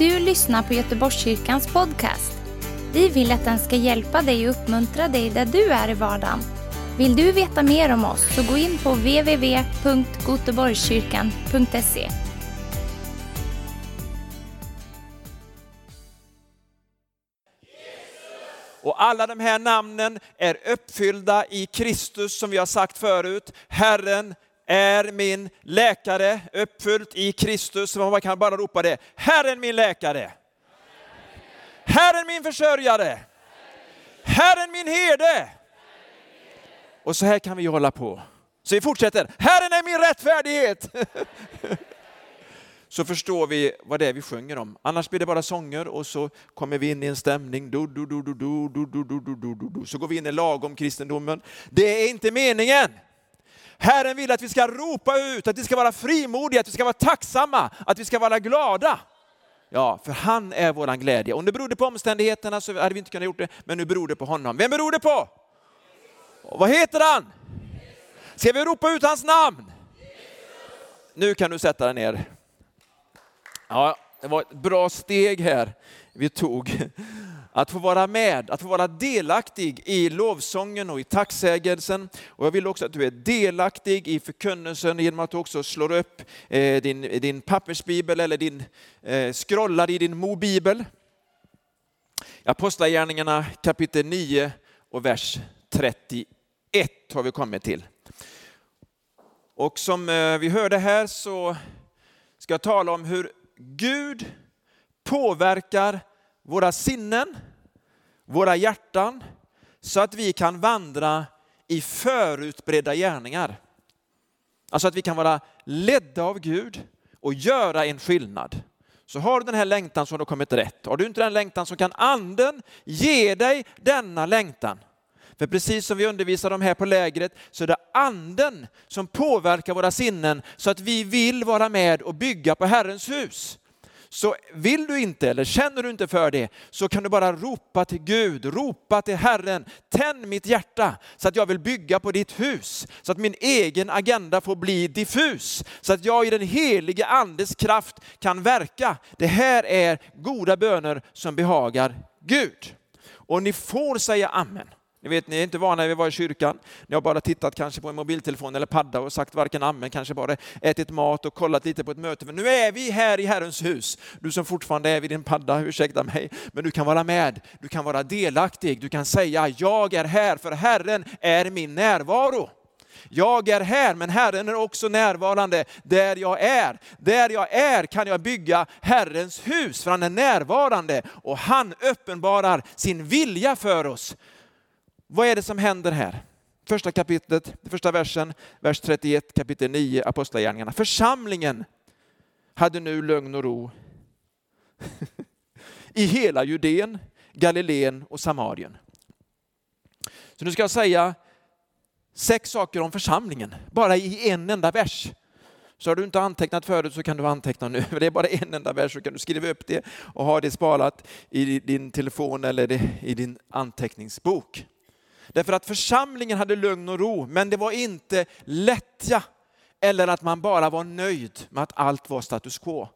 du lyssnar på Göteborgskyrkans podcast. Vi vill att den ska hjälpa dig och uppmuntra dig där du är i vardagen. Vill du veta mer om oss så gå in på www.goteborgskyrkan.se. Och alla de här namnen är uppfyllda i Kristus som vi har sagt förut. Herren är min läkare, uppfyllt i Kristus. Man kan bara ropa det. Herren min läkare. Herren min försörjare. Herren min herde. Och så här kan vi hålla på. Så vi fortsätter. Herren är min rättfärdighet. så förstår vi vad det är vi sjunger om. Annars blir det bara sånger och så kommer vi in i en stämning. Du, du, du, du, du, du, du, du, du, du, du. Så går vi in i lagom kristendomen. Det är inte meningen. Herren vill att vi ska ropa ut, att vi ska vara frimodiga, att vi ska vara tacksamma, att vi ska vara glada. Ja, för han är våran glädje. Om det berodde på omständigheterna så hade vi inte kunnat gjort det, men nu beror det på honom. Vem beror det på? Och vad heter han? Ska vi ropa ut hans namn? Nu kan du sätta dig ner. Ja, det var ett bra steg här vi tog. Att få vara med, att få vara delaktig i lovsången och i tacksägelsen. Och jag vill också att du är delaktig i förkunnelsen genom att du också slår upp eh, din, din pappersbibel eller din, eh, scrollar i din mobibel. Apostlagärningarna kapitel 9 och vers 31 har vi kommit till. Och som eh, vi hörde här så ska jag tala om hur Gud påverkar våra sinnen, våra hjärtan, så att vi kan vandra i förutbredda gärningar. Alltså att vi kan vara ledda av Gud och göra en skillnad. Så har du den här längtan så har du kommit rätt. Har du inte den längtan så kan anden ge dig denna längtan. För precis som vi undervisar om här på lägret så är det anden som påverkar våra sinnen så att vi vill vara med och bygga på Herrens hus. Så vill du inte eller känner du inte för det så kan du bara ropa till Gud, ropa till Herren, tänd mitt hjärta så att jag vill bygga på ditt hus, så att min egen agenda får bli diffus, så att jag i den helige andes kraft kan verka. Det här är goda böner som behagar Gud. Och ni får säga amen. Ni vet, ni är inte vana vid att vara i kyrkan. Ni har bara tittat kanske på en mobiltelefon eller padda och sagt varken amen, kanske bara ätit mat och kollat lite på ett möte. Men nu är vi här i Herrens hus. Du som fortfarande är vid din padda, ursäkta mig, men du kan vara med. Du kan vara delaktig. Du kan säga, jag är här för Herren är min närvaro. Jag är här, men Herren är också närvarande där jag är. Där jag är kan jag bygga Herrens hus, för han är närvarande och han uppenbarar sin vilja för oss. Vad är det som händer här? Första kapitlet, första versen, vers 31, kapitel 9, Apostlagärningarna. Församlingen hade nu lugn och ro i hela Judeen, Galileen och Samarien. Så nu ska jag säga sex saker om församlingen, bara i en enda vers. Så har du inte antecknat förut så kan du anteckna nu. Det är bara en enda vers så kan du skriva upp det och ha det sparat i din telefon eller i din anteckningsbok. Därför att församlingen hade lugn och ro, men det var inte lättja eller att man bara var nöjd med att allt var status quo.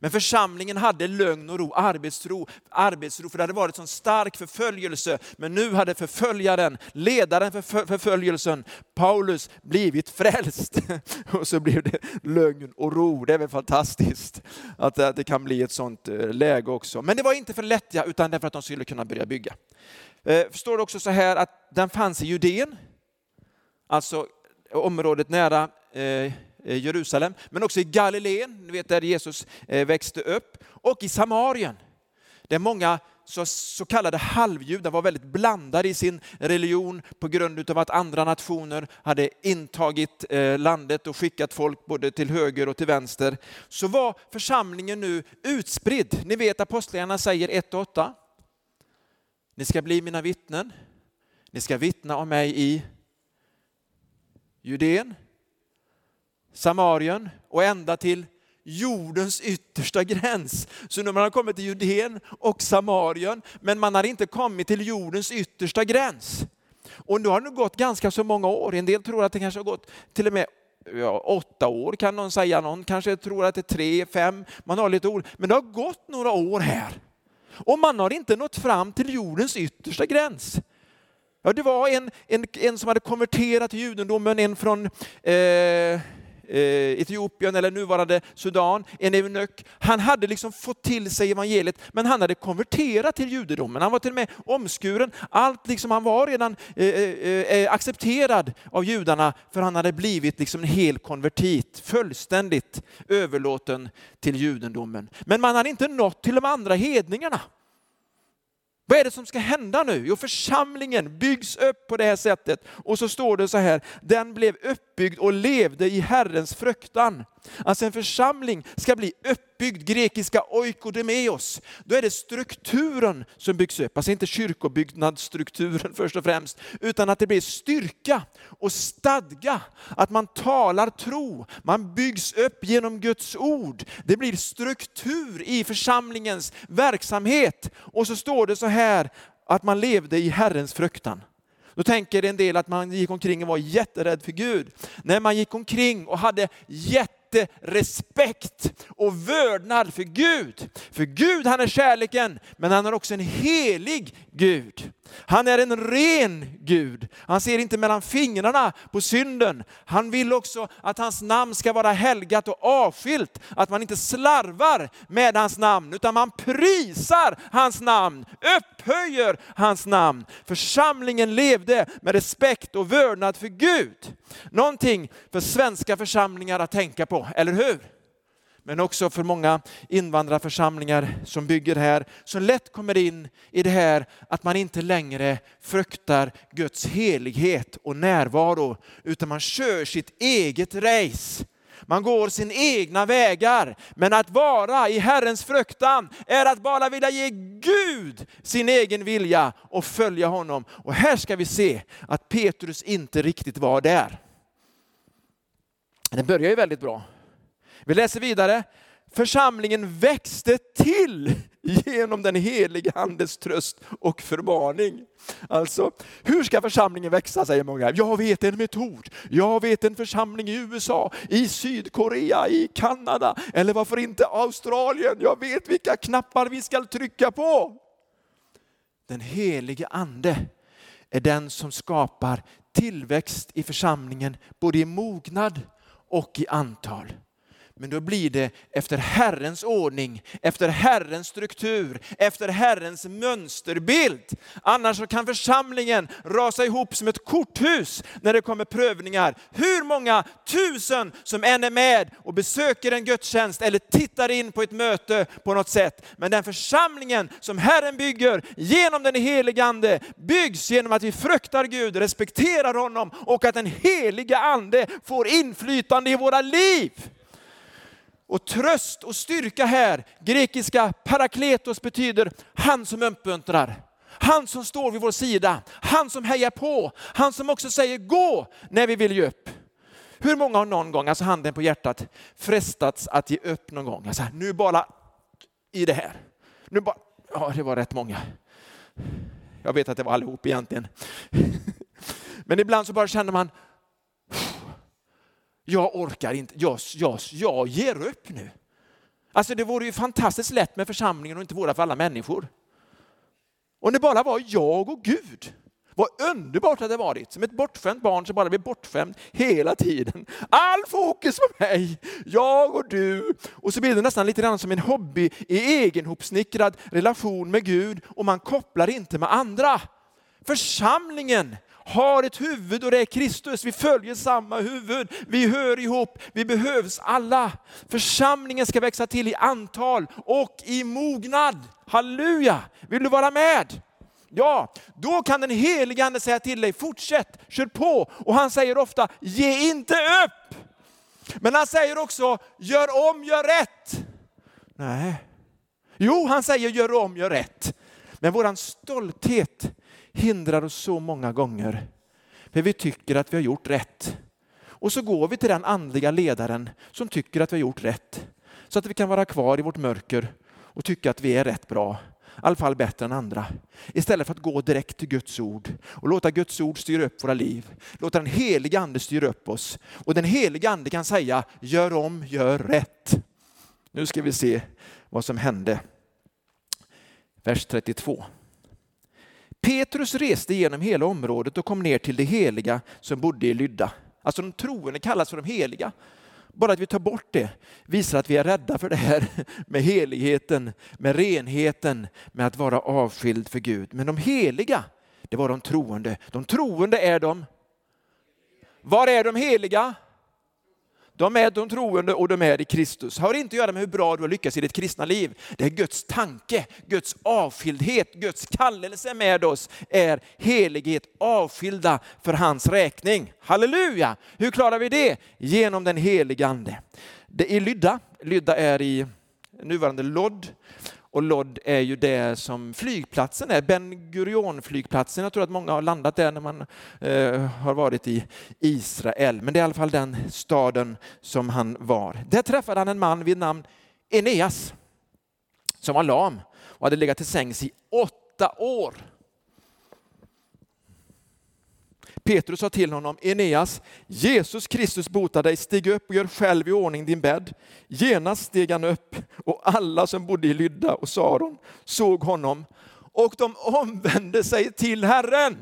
Men församlingen hade lugn och ro, arbetsro, arbetsro, för det hade varit sån stark förföljelse. Men nu hade förföljaren, ledaren för förföljelsen, Paulus, blivit frälst. Och så blev det lugn och ro. Det är väl fantastiskt att det kan bli ett sånt eh, läge också. Men det var inte för lättja, utan därför att de skulle kunna börja bygga. Eh, förstår det också så här att den fanns i Judeen, alltså området nära eh, eh, Jerusalem, men också i Galileen, ni vet där Jesus eh, växte upp, och i Samarien. Där många så, så kallade halvjudar var väldigt blandade i sin religion på grund av att andra nationer hade intagit eh, landet och skickat folk både till höger och till vänster. Så var församlingen nu utspridd. Ni vet apostlagärningarna säger 1 och 8. Ni ska bli mina vittnen. Ni ska vittna om mig i Judeen, Samarien och ända till jordens yttersta gräns. Så nu har man kommit till Judeen och Samarien, men man har inte kommit till jordens yttersta gräns. Och nu har det gått ganska så många år. En del tror att det kanske har gått till och med ja, åtta år kan någon säga, någon kanske tror att det är tre, fem, man har lite ord. Men det har gått några år här. Och man har inte nått fram till jordens yttersta gräns. Ja, det var en, en, en som hade konverterat till judendomen, en från eh, Eh, Etiopien eller nuvarande Sudan, en eunuck. Han hade liksom fått till sig evangeliet, men han hade konverterat till judendomen. Han var till och med omskuren. Allt liksom, han var redan eh, eh, eh, accepterad av judarna, för han hade blivit liksom en hel konvertit, fullständigt överlåten till judendomen. Men man hade inte nått till de andra hedningarna. Vad är det som ska hända nu? Jo, församlingen byggs upp på det här sättet. Och så står det så här, den blev uppbyggd och levde i Herrens fruktan. Alltså en församling ska bli uppbyggd, grekiska oikodemeos. Då är det strukturen som byggs upp, alltså inte kyrkobyggnadsstrukturen först och främst, utan att det blir styrka och stadga, att man talar tro, man byggs upp genom Guds ord. Det blir struktur i församlingens verksamhet. Och så står det så här, att man levde i Herrens fruktan. Då tänker en del att man gick omkring och var jätterädd för Gud. När man gick omkring och hade jätte respekt och vördnad för Gud. För Gud han är kärleken, men han är också en helig Gud. Han är en ren Gud. Han ser inte mellan fingrarna på synden. Han vill också att hans namn ska vara helgat och avskilt. Att man inte slarvar med hans namn, utan man prisar hans namn, upphöjer hans namn. Församlingen levde med respekt och vördnad för Gud. Någonting för svenska församlingar att tänka på, eller hur? men också för många invandrarförsamlingar som bygger här, som lätt kommer in i det här att man inte längre fruktar Guds helighet och närvaro, utan man kör sitt eget race. Man går sin egna vägar. Men att vara i Herrens fruktan är att bara vilja ge Gud sin egen vilja och följa honom. Och här ska vi se att Petrus inte riktigt var där. Det börjar ju väldigt bra. Vi läser vidare. Församlingen växte till genom den helige Andes tröst och förmaning. Alltså, hur ska församlingen växa, säger många. Jag vet en metod. Jag vet en församling i USA, i Sydkorea, i Kanada, eller varför inte Australien. Jag vet vilka knappar vi ska trycka på. Den helige Ande är den som skapar tillväxt i församlingen, både i mognad och i antal. Men då blir det efter Herrens ordning, efter Herrens struktur, efter Herrens mönsterbild. Annars så kan församlingen rasa ihop som ett korthus när det kommer prövningar. Hur många tusen som än är med och besöker en gudstjänst eller tittar in på ett möte på något sätt. Men den församlingen som Herren bygger genom den helige Ande byggs genom att vi fruktar Gud, respekterar honom och att den heliga Ande får inflytande i våra liv. Och tröst och styrka här, grekiska parakletos betyder han som uppmuntrar. Han som står vid vår sida, han som hejar på, han som också säger gå när vi vill ge upp. Hur många har någon gång, alltså handen på hjärtat, frestats att ge upp någon gång? Alltså, nu bara i det här. Nu bara, ja det var rätt många. Jag vet att det var allihop egentligen. Men ibland så bara känner man, jag orkar inte, jag, jag, jag ger upp nu. Alltså det vore ju fantastiskt lätt med församlingen och inte våra för alla människor. Om det bara var jag och Gud. Vad underbart det hade varit. Som ett bortskämt barn som bara blir bortskämd hela tiden. All fokus på mig, jag och du. Och så blir det nästan lite grann som en hobby i egenhopsnickrad relation med Gud och man kopplar inte med andra. Församlingen har ett huvud och det är Kristus. Vi följer samma huvud, vi hör ihop, vi behövs alla. Församlingen ska växa till i antal och i mognad. Halleluja! Vill du vara med? Ja, då kan den helige Ande säga till dig, fortsätt, kör på. Och han säger ofta, ge inte upp. Men han säger också, gör om, gör rätt. Nej. Jo, han säger gör om, gör rätt. Men våran stolthet hindrar oss så många gånger. För vi tycker att vi har gjort rätt. Och så går vi till den andliga ledaren som tycker att vi har gjort rätt. Så att vi kan vara kvar i vårt mörker och tycka att vi är rätt bra. i alla fall bättre än andra. Istället för att gå direkt till Guds ord och låta Guds ord styra upp våra liv. Låta den heliga ande styra upp oss. Och den heliga ande kan säga, gör om, gör rätt. Nu ska vi se vad som hände. Vers 32. Petrus reste genom hela området och kom ner till det heliga som bodde i Lydda. Alltså de troende kallas för de heliga. Bara att vi tar bort det visar att vi är rädda för det här med heligheten, med renheten, med att vara avskild för Gud. Men de heliga, det var de troende. De troende är de. Var är de heliga? De är de troende och de är i Kristus. Har inte att göra med hur bra du har lyckats i ditt kristna liv. Det är Guds tanke, Guds avskildhet, Guds kallelse med oss är helighet, avskilda för hans räkning. Halleluja! Hur klarar vi det? Genom den helige Ande. Det är Lydda, Lydda är i nuvarande lodd och Lod är ju det som flygplatsen är, Ben Gurion flygplatsen. Jag tror att många har landat där när man eh, har varit i Israel. Men det är i alla fall den staden som han var. Där träffade han en man vid namn Eneas som var lam och hade legat till sängs i åtta år. Petrus sa till honom, Eneas, Jesus Kristus botar dig, stig upp och gör själv i ordning din bädd. Genast steg han upp och alla som bodde i Lydda och Saron såg honom och de omvände sig till Herren.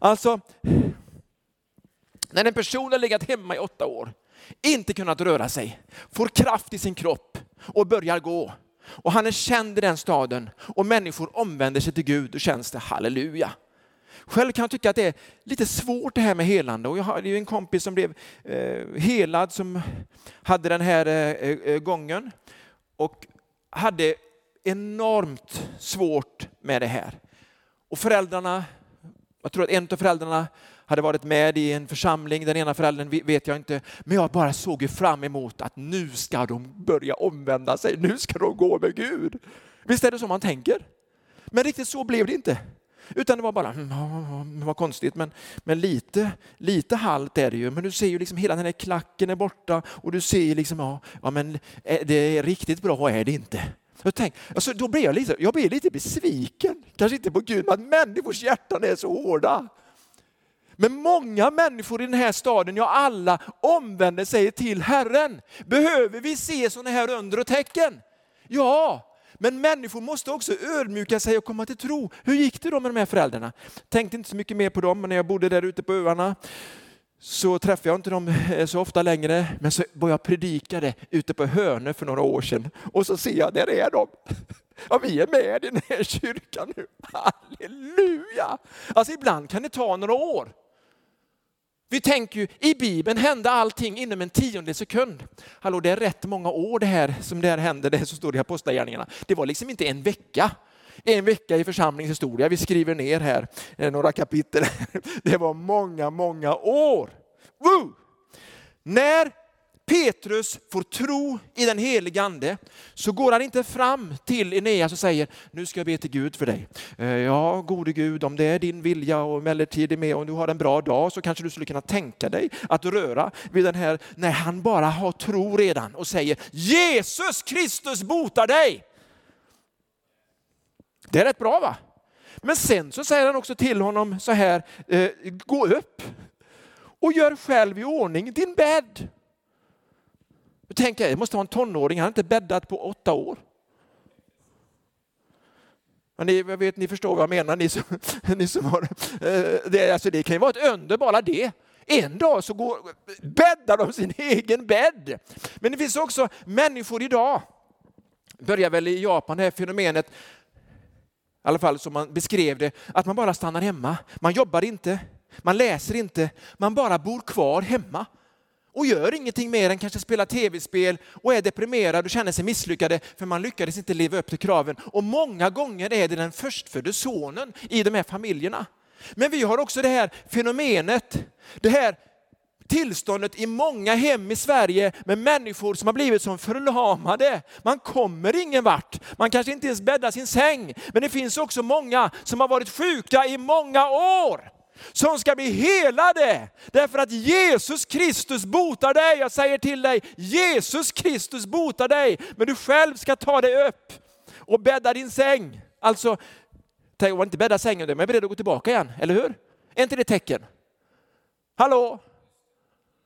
Alltså, när en person har legat hemma i åtta år, inte kunnat röra sig, får kraft i sin kropp och börjar gå, och han är känd i den staden och människor omvänder sig till Gud och känns det halleluja. Själv kan jag tycka att det är lite svårt det här med helande. Och jag hade ju en kompis som blev eh, helad som hade den här eh, eh, eh, gången och hade enormt svårt med det här. Och föräldrarna, jag tror att en av föräldrarna hade varit med i en församling, den ena föräldern vet jag inte, men jag bara såg ju fram emot att nu ska de börja omvända sig, nu ska de gå med Gud. Visst är det så man tänker? Men riktigt så blev det inte. Utan det var bara, mm, vad konstigt, men, men lite, lite halt är det ju. Men du ser ju liksom hela den här klacken är borta och du ser liksom, ja, ja men eh, det är riktigt bra är det inte. Jag tänk, alltså, då blir jag, lite, jag blir lite besviken, kanske inte på Gud, men att människors hjärtan är så hårda. Men många människor i den här staden, ja alla, omvänder sig till Herren. Behöver vi se sådana här under och tecken? Ja, men människor måste också ödmjuka sig och komma till tro. Hur gick det då med de här föräldrarna? Tänkte inte så mycket mer på dem, men när jag bodde där ute på öarna så träffade jag inte dem eh, så ofta längre. Men så var jag predikade ute på Hönö för några år sedan och så ser jag, där är de. Ja, vi är med i den här kyrkan nu. Halleluja! Alltså ibland kan det ta några år. Vi tänker ju, i Bibeln hände allting inom en tionde sekund. Hallå, det är rätt många år det här som det här hände, det som står i Apostlagärningarna. Det var liksom inte en vecka. En vecka i församlingshistoria, vi skriver ner här eh, några kapitel. Det var många, många år. Woo! När Petrus får tro i den helige ande så går han inte fram till Eneas och säger nu ska jag be till Gud för dig. Eh, ja, gode Gud, om det är din vilja och emellertid är med och du har en bra dag så kanske du skulle kunna tänka dig att röra vid den här, när han bara har tro redan och säger Jesus Kristus botar dig. Det är rätt bra va? Men sen så säger han också till honom så här, eh, gå upp och gör själv i ordning din bädd. Då tänker jag, det måste vara en tonåring, han har inte bäddat på åtta år. Men ni, jag vet, ni förstår vad jag menar, ni som, ni som har... Eh, det, alltså det kan ju vara ett under bara det. En dag så går, bäddar de sin egen bädd. Men det finns också människor idag, börjar väl i Japan det här fenomenet, i alla fall som man beskrev det, att man bara stannar hemma. Man jobbar inte, man läser inte, man bara bor kvar hemma och gör ingenting mer än kanske spela tv-spel och är deprimerad och känner sig misslyckade för man lyckades inte leva upp till kraven. Och många gånger är det den förstfödde sonen i de här familjerna. Men vi har också det här fenomenet, det här tillståndet i många hem i Sverige med människor som har blivit som förlamade. Man kommer ingen vart. Man kanske inte ens bäddar sin säng. Men det finns också många som har varit sjuka i många år som ska bli helade. Därför att Jesus Kristus botar dig. Jag säger till dig, Jesus Kristus botar dig. Men du själv ska ta dig upp och bädda din säng Alltså, tänk om man inte bäddar sängen, då är man beredd att gå tillbaka igen, eller hur? Är inte det ett tecken? Hallå?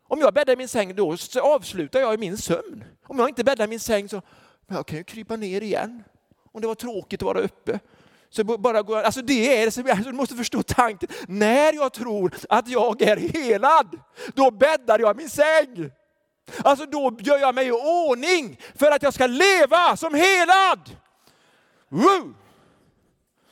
Om jag bäddar min säng, då avslutar jag i min sömn. Om jag inte bäddar min säng så jag kan jag krypa ner igen. Om det var tråkigt att vara uppe. Så bara går, alltså det är det som alltså du måste förstå tanken. När jag tror att jag är helad, då bäddar jag min säng. Alltså då gör jag mig i ordning för att jag ska leva som helad. Woo!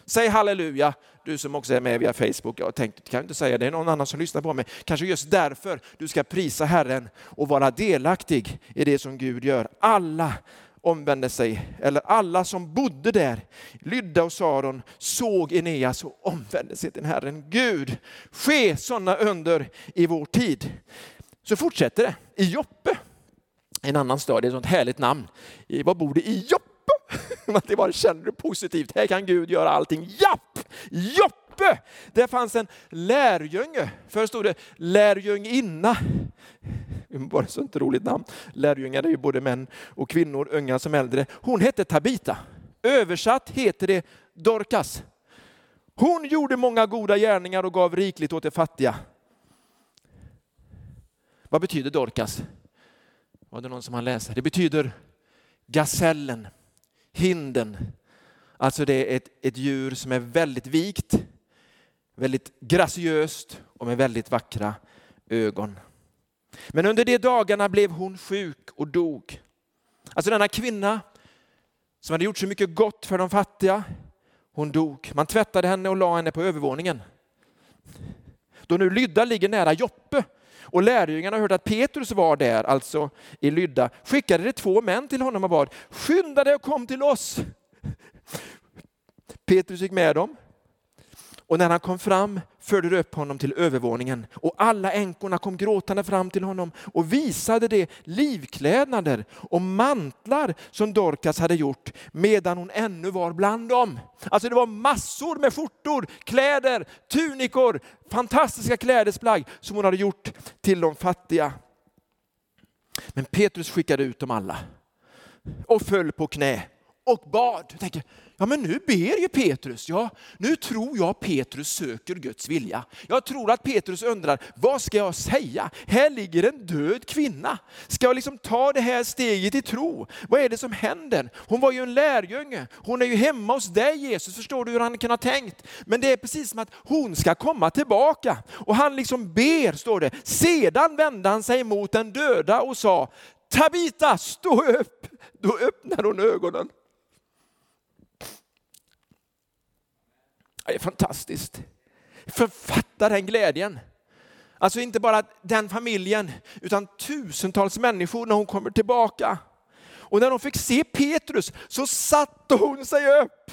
Säg halleluja, du som också är med via Facebook. Jag tänkte, kan inte säga det, är någon annan som lyssnar på mig. Kanske just därför du ska prisa Herren och vara delaktig i det som Gud gör. Alla omvände sig, eller alla som bodde där, Lydda och Saron, såg Eneas och omvände sig till Herren. Gud, ske sådana under i vår tid. Så fortsätter det i Joppe, en annan stad, det är ett sånt härligt namn. Vad bor det i Joppe? det bara känner du positivt, här kan Gud göra allting. Japp! Joppe! Där fanns en lärjunge, förr stod det lärjunginna. Bara så sånt roligt namn. Lärjungar är ju både män och kvinnor, unga som äldre. Hon hette Tabita. Översatt heter det Dorcas. Hon gjorde många goda gärningar och gav rikligt åt de fattiga. Vad betyder Dorcas? Var det någon som han läsa? Det betyder gasellen, hinden. Alltså det är ett, ett djur som är väldigt vikt, väldigt graciöst och med väldigt vackra ögon. Men under de dagarna blev hon sjuk och dog. Alltså denna kvinna som hade gjort så mycket gott för de fattiga, hon dog. Man tvättade henne och la henne på övervåningen. Då nu Lydda ligger nära Joppe och lärjungarna hörde att Petrus var där, alltså i Lydda, skickade de två män till honom och bad, skynda dig och kom till oss. Petrus gick med dem och när han kom fram förde upp honom till övervåningen och alla änkorna kom gråtande fram till honom och visade de livklädnader och mantlar som Dorcas hade gjort medan hon ännu var bland dem. Alltså det var massor med skjortor, kläder, tunikor, fantastiska klädesplagg som hon hade gjort till de fattiga. Men Petrus skickade ut dem alla och föll på knä och bad. Jag tänker, Ja, men nu ber ju Petrus. Ja, nu tror jag Petrus söker Guds vilja. Jag tror att Petrus undrar, vad ska jag säga? Här ligger en död kvinna. Ska jag liksom ta det här steget i tro? Vad är det som händer? Hon var ju en lärjunge. Hon är ju hemma hos dig Jesus. Förstår du hur han kan ha tänkt? Men det är precis som att hon ska komma tillbaka. Och han liksom ber, står det. Sedan vände han sig mot den döda och sa, Tabita, stå upp! Då öppnar hon ögonen. Det är fantastiskt. Författa den glädjen. Alltså inte bara den familjen, utan tusentals människor när hon kommer tillbaka. Och när hon fick se Petrus så satte hon sig upp.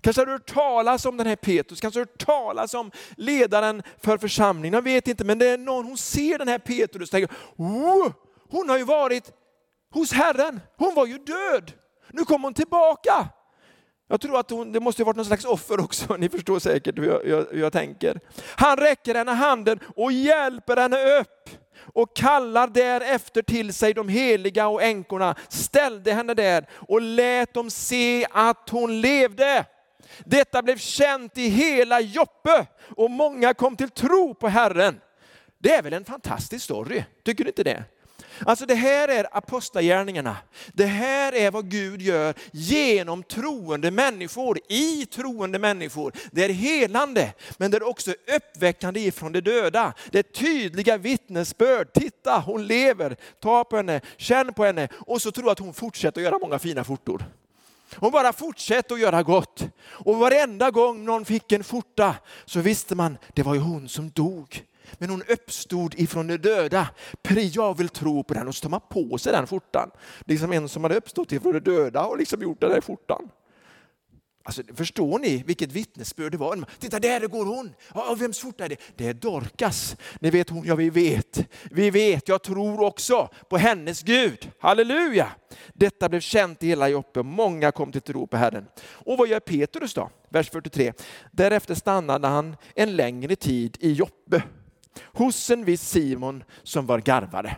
Kanske har du hört talas om den här Petrus, kanske har du hört talas om ledaren för församlingen. Jag vet inte, men det är någon, hon ser den här Petrus och tänker, oh, hon har ju varit hos Herren, hon var ju död. Nu kommer hon tillbaka. Jag tror att hon, det måste ha varit någon slags offer också, ni förstår säkert hur jag, jag, hur jag tänker. Han räcker henne handen och hjälper henne upp och kallar därefter till sig de heliga och änkorna, ställde henne där och lät dem se att hon levde. Detta blev känt i hela Joppe och många kom till tro på Herren. Det är väl en fantastisk story, tycker du inte det? Alltså det här är apostlagärningarna. Det här är vad Gud gör genom troende människor, i troende människor. Det är helande, men det är också uppväckande ifrån de döda. Det är tydliga vittnesbörd. Titta, hon lever. Ta på henne, känn på henne. Och så tror jag att hon fortsätter att göra många fina skjortor. Hon bara fortsätter att göra gott. Och varenda gång någon fick en skjorta så visste man, det var ju hon som dog. Men hon uppstod ifrån de döda. Jag vill tro på den och så tar man på sig den skjortan. Liksom en som hade uppstått ifrån de döda och liksom gjort den där skjortan. Alltså, förstår ni vilket vittnesbörd det var? Titta där går hon! Ja, vems skjorta är det? Det är Dorcas. Ni vet hon, ja vi vet. Vi vet, jag tror också på hennes Gud. Halleluja! Detta blev känt i hela Joppe. Många kom till tro på Herren. Och vad gör Petrus då? Vers 43. Därefter stannade han en längre tid i Joppe hos en viss Simon som var garvare.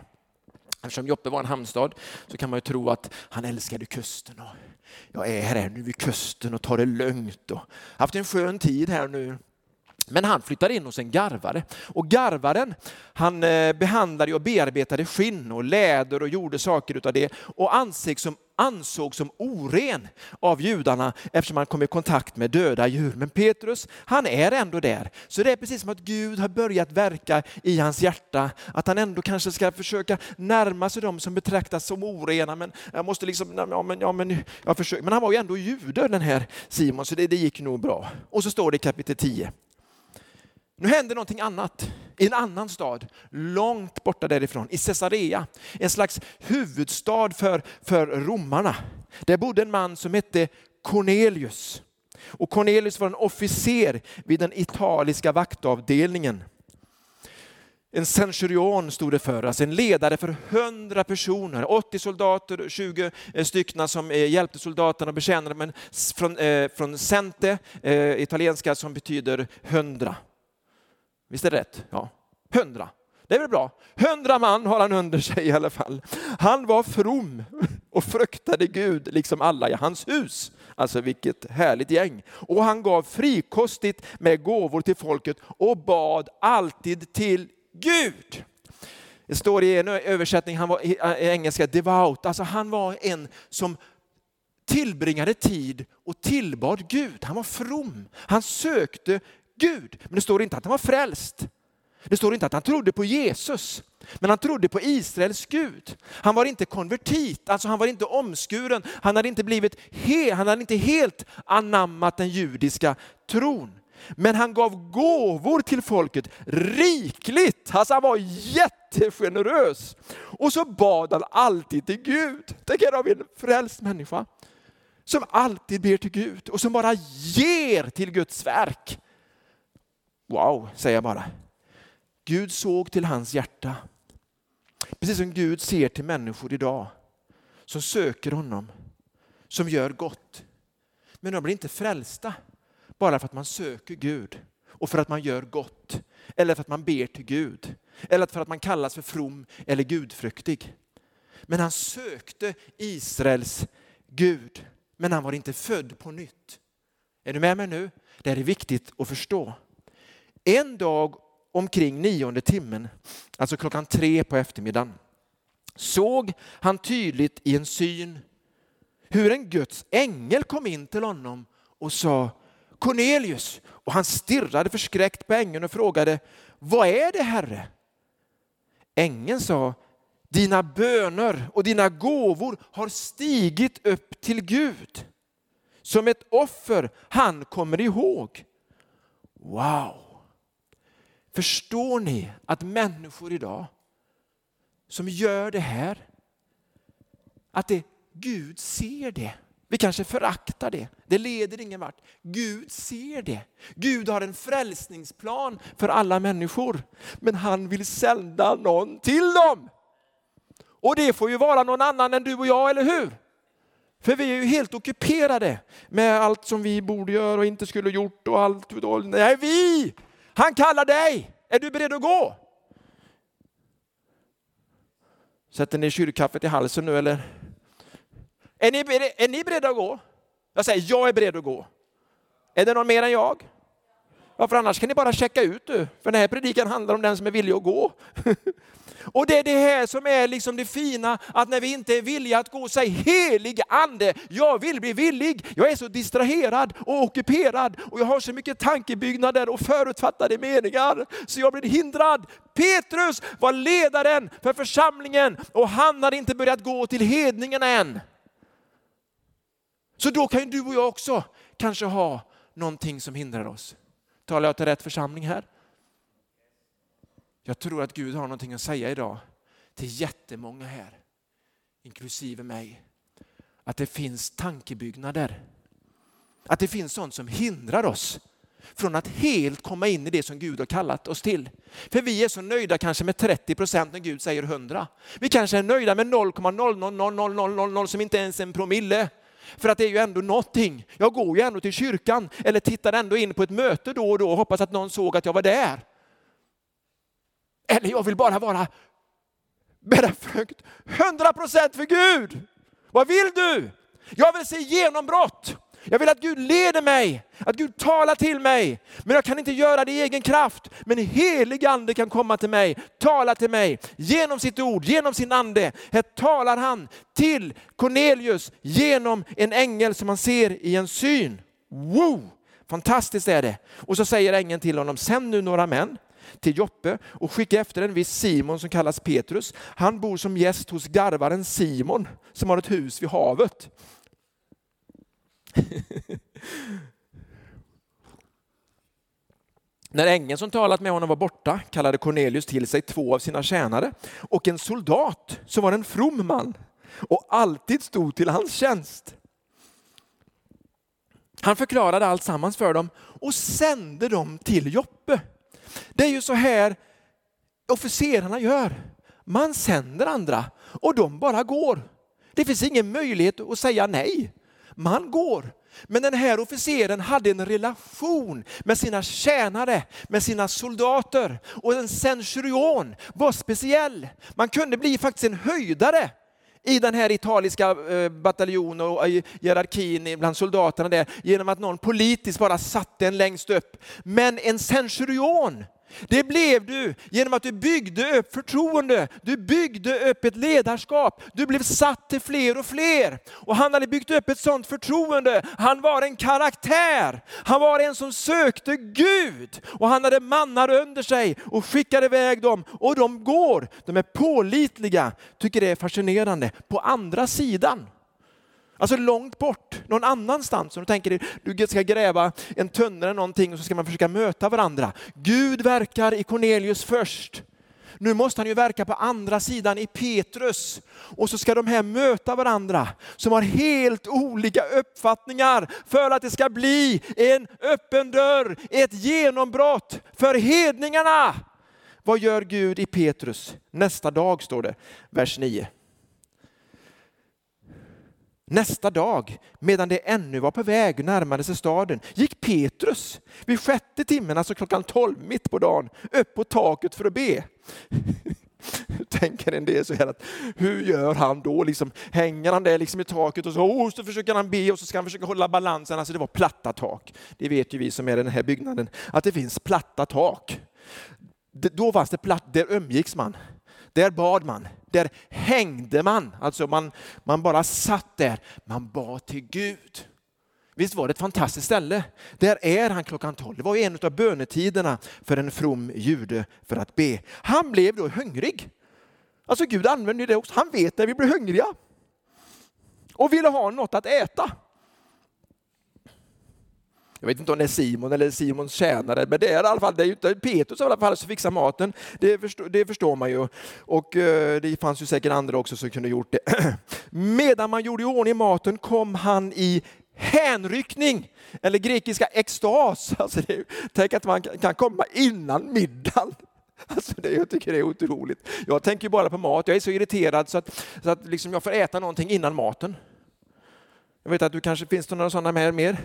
Eftersom Joppe var en hamnstad så kan man ju tro att han älskade kusten. Och jag är här nu vid kusten och tar det lugnt och haft en skön tid här nu. Men han flyttade in hos en garvare och garvaren han eh, behandlade och bearbetade skinn och läder och gjorde saker utav det och ansågs som, ansågs som oren av judarna eftersom han kom i kontakt med döda djur. Men Petrus, han är ändå där. Så det är precis som att Gud har börjat verka i hans hjärta. Att han ändå kanske ska försöka närma sig dem som betraktas som orena. Men jag måste liksom, ja men, ja, men, jag försöker. men han var ju ändå jude den här Simon, så det, det gick nog bra. Och så står det i kapitel 10. Nu händer någonting annat i en annan stad, långt borta därifrån, i Caesarea. En slags huvudstad för, för romarna. Där bodde en man som hette Cornelius. Och Cornelius var en officer vid den italiska vaktavdelningen. En centurion stod det för, alltså en ledare för hundra personer, 80 soldater, 20 eh, stycken som eh, hjälpte soldaterna och betjänade, men från, eh, från cente, eh, italienska som betyder hundra. Visst är det rätt? Ja. Hundra. Det är väl bra. Hundra man har han under sig i alla fall. Han var from och fruktade Gud liksom alla i hans hus. Alltså vilket härligt gäng. Och han gav frikostigt med gåvor till folket och bad alltid till Gud. Det står i en översättning, han var i engelska devout, alltså han var en som tillbringade tid och tillbad Gud. Han var from. Han sökte Gud. Men det står inte att han var frälst. Det står inte att han trodde på Jesus. Men han trodde på Israels Gud. Han var inte konvertit, alltså han var inte omskuren. Han hade inte, blivit he, han hade inte helt anammat den judiska tron. Men han gav gåvor till folket rikligt. Alltså han var jättegenerös. Och så bad han alltid till Gud. Tänk er, har en frälst människa som alltid ber till Gud och som bara ger till Guds verk. Wow, säger jag bara. Gud såg till hans hjärta. Precis som Gud ser till människor idag som söker honom, som gör gott. Men de blir inte frälsta bara för att man söker Gud och för att man gör gott. Eller för att man ber till Gud. Eller för att man kallas för from eller gudfruktig. Men han sökte Israels Gud. Men han var inte född på nytt. Är du med mig nu? Det är viktigt att förstå. En dag omkring nionde timmen, alltså klockan tre på eftermiddagen, såg han tydligt i en syn hur en Guds ängel kom in till honom och sa Cornelius. Och han stirrade förskräckt på ängeln och frågade, vad är det Herre? Ängeln sa, dina böner och dina gåvor har stigit upp till Gud. Som ett offer han kommer ihåg. Wow! Förstår ni att människor idag som gör det här, att det, Gud ser det. Vi kanske föraktar det. Det leder ingen vart. Gud ser det. Gud har en frälsningsplan för alla människor. Men han vill sända någon till dem. Och det får ju vara någon annan än du och jag, eller hur? För vi är ju helt ockuperade med allt som vi borde göra och inte skulle gjort och allt. Nej, vi han kallar dig. Är du beredd att gå? Sätter ni kyrkkaffet i halsen nu eller? Är ni, är ni beredda att gå? Jag säger, jag är beredd att gå. Är det någon mer än jag? Ja, för annars kan ni bara checka ut du. För den här predikan handlar om den som är villig att gå. Och det är det här som är liksom det fina, att när vi inte är villiga att gå, säg helig ande, jag vill bli villig. Jag är så distraherad och ockuperad och jag har så mycket tankebyggnader och förutfattade meningar så jag blir hindrad. Petrus var ledaren för församlingen och han hade inte börjat gå till hedningarna än. Så då kan ju du och jag också kanske ha någonting som hindrar oss. Talar jag till rätt församling här? Jag tror att Gud har någonting att säga idag till jättemånga här, inklusive mig. Att det finns tankebyggnader. Att det finns sånt som hindrar oss från att helt komma in i det som Gud har kallat oss till. För vi är så nöjda kanske med 30 procent när Gud säger 100. Vi kanske är nöjda med 0,00000 som inte ens är en promille. För att det är ju ändå någonting. Jag går ju ändå till kyrkan eller tittar ändå in på ett möte då och då och hoppas att någon såg att jag var där. Eller jag vill bara vara bära frukt 100% för Gud. Vad vill du? Jag vill se genombrott. Jag vill att Gud leder mig, att Gud talar till mig. Men jag kan inte göra det i egen kraft. Men helig ande kan komma till mig, tala till mig genom sitt ord, genom sin ande. Här talar han till Cornelius genom en ängel som han ser i en syn. Wow! Fantastiskt är det. Och så säger ängeln till honom, sänd nu några män till Joppe och skicka efter en viss Simon som kallas Petrus. Han bor som gäst hos garvaren Simon som har ett hus vid havet. När ängeln som talat med honom var borta kallade Cornelius till sig två av sina tjänare och en soldat som var en from man och alltid stod till hans tjänst. Han förklarade allt sammans för dem och sände dem till Joppe. Det är ju så här officerarna gör. Man sänder andra och de bara går. Det finns ingen möjlighet att säga nej. Man går. Men den här officeren hade en relation med sina tjänare, med sina soldater. Och en centurion var speciell. Man kunde bli faktiskt en höjdare i den här italiska eh, bataljonen och hierarkin bland soldaterna där genom att någon politiskt bara satte en längst upp. Men en centurion det blev du genom att du byggde upp förtroende, du byggde upp ett ledarskap, du blev satt till fler och fler. Och han hade byggt upp ett sådant förtroende, han var en karaktär, han var en som sökte Gud. Och han hade mannar under sig och skickade iväg dem. Och de går, de är pålitliga, tycker det är fascinerande. På andra sidan. Alltså långt bort, någon annanstans. Om du tänker dig, du ska gräva en tunnel eller någonting och så ska man försöka möta varandra. Gud verkar i Cornelius först. Nu måste han ju verka på andra sidan i Petrus. Och så ska de här möta varandra som har helt olika uppfattningar för att det ska bli en öppen dörr, ett genombrott för hedningarna. Vad gör Gud i Petrus? Nästa dag står det, vers 9. Nästa dag, medan det ännu var på väg närmade sig staden, gick Petrus vid sjätte timmen, alltså klockan tolv mitt på dagen, upp på taket för att be. Tänker en del så här att hur gör han då? Liksom, hänger han där liksom i taket och så, oh, så försöker han be och så ska han försöka hålla balansen. Alltså det var platta tak. Det vet ju vi som är i den här byggnaden, att det finns platta tak. Då fanns det platt, där umgicks man. Där bad man, där hängde man. Alltså man, man bara satt där, man bad till Gud. Visst var det ett fantastiskt ställe? Där är han klockan tolv. Det var en av bönetiderna för en from jude för att be. Han blev då hungrig. Alltså Gud använder det också. Han vet när vi blir hungriga. Och ville ha något att äta. Jag vet inte om det är Simon eller Simons tjänare, men det är i alla fall, det är ju inte Petrus i alla fall som fixar maten. Det förstår, det förstår man ju. Och eh, det fanns ju säkert andra också som kunde gjort det. Medan man gjorde i ordning maten kom han i hänryckning, eller grekiska extas. Alltså det, tänk att man kan komma innan middagen. Alltså det, jag tycker det är otroligt. Jag tänker bara på mat, jag är så irriterad så att, så att liksom jag får äta någonting innan maten. Jag vet att du kanske finns det några sådana med mer?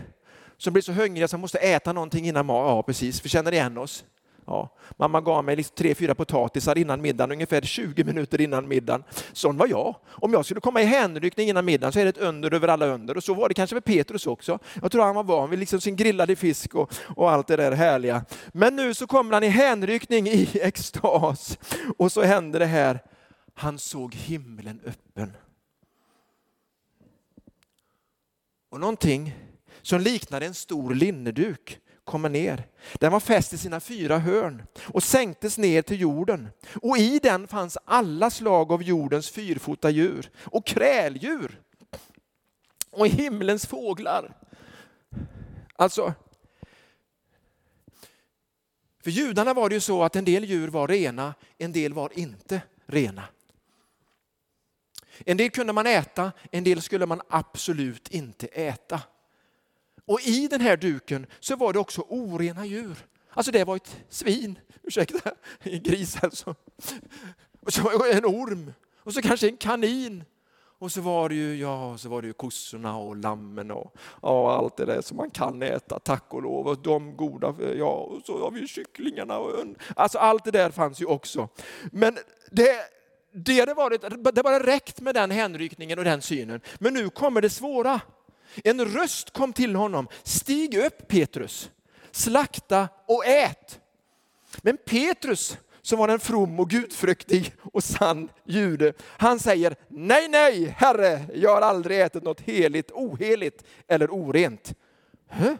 Som blir så hungriga som måste äta någonting innan mat. Ja, precis, vi känner igen oss. Ja. Mamma gav mig liksom tre, fyra potatisar innan middagen, ungefär 20 minuter innan middagen. Sån var jag. Om jag skulle komma i hänryckning innan middagen så är det ett under över alla under. Och så var det kanske med Petrus också. Jag tror han var van vid liksom sin grillade fisk och, och allt det där härliga. Men nu så kommer han i hänryckning i extas. Och så händer det här. Han såg himlen öppen. Och någonting som liknade en stor linneduk kommer ner. Den var fäst i sina fyra hörn och sänktes ner till jorden. Och i den fanns alla slag av jordens fyrfota djur och kräldjur och himlens fåglar. Alltså, för judarna var det ju så att en del djur var rena, en del var inte rena. En del kunde man äta, en del skulle man absolut inte äta. Och i den här duken så var det också orena djur. Alltså det var ett svin, ursäkta, en gris alltså. Och så en orm och så kanske en kanin. Och så var det ju, ja, så var det ju kossorna och lammen och och allt det där som man kan äta, tack och lov. Och de goda, ja, och så har vi kycklingarna och Alltså allt det där fanns ju också. Men det, det hade varit, det bara räckt med den hänryckningen och den synen. Men nu kommer det svåra. En röst kom till honom. Stig upp Petrus, slakta och ät. Men Petrus, som var en from och gudfruktig och sann jude, han säger nej, nej, herre, jag har aldrig ätit något heligt, oheligt eller orent. Hä?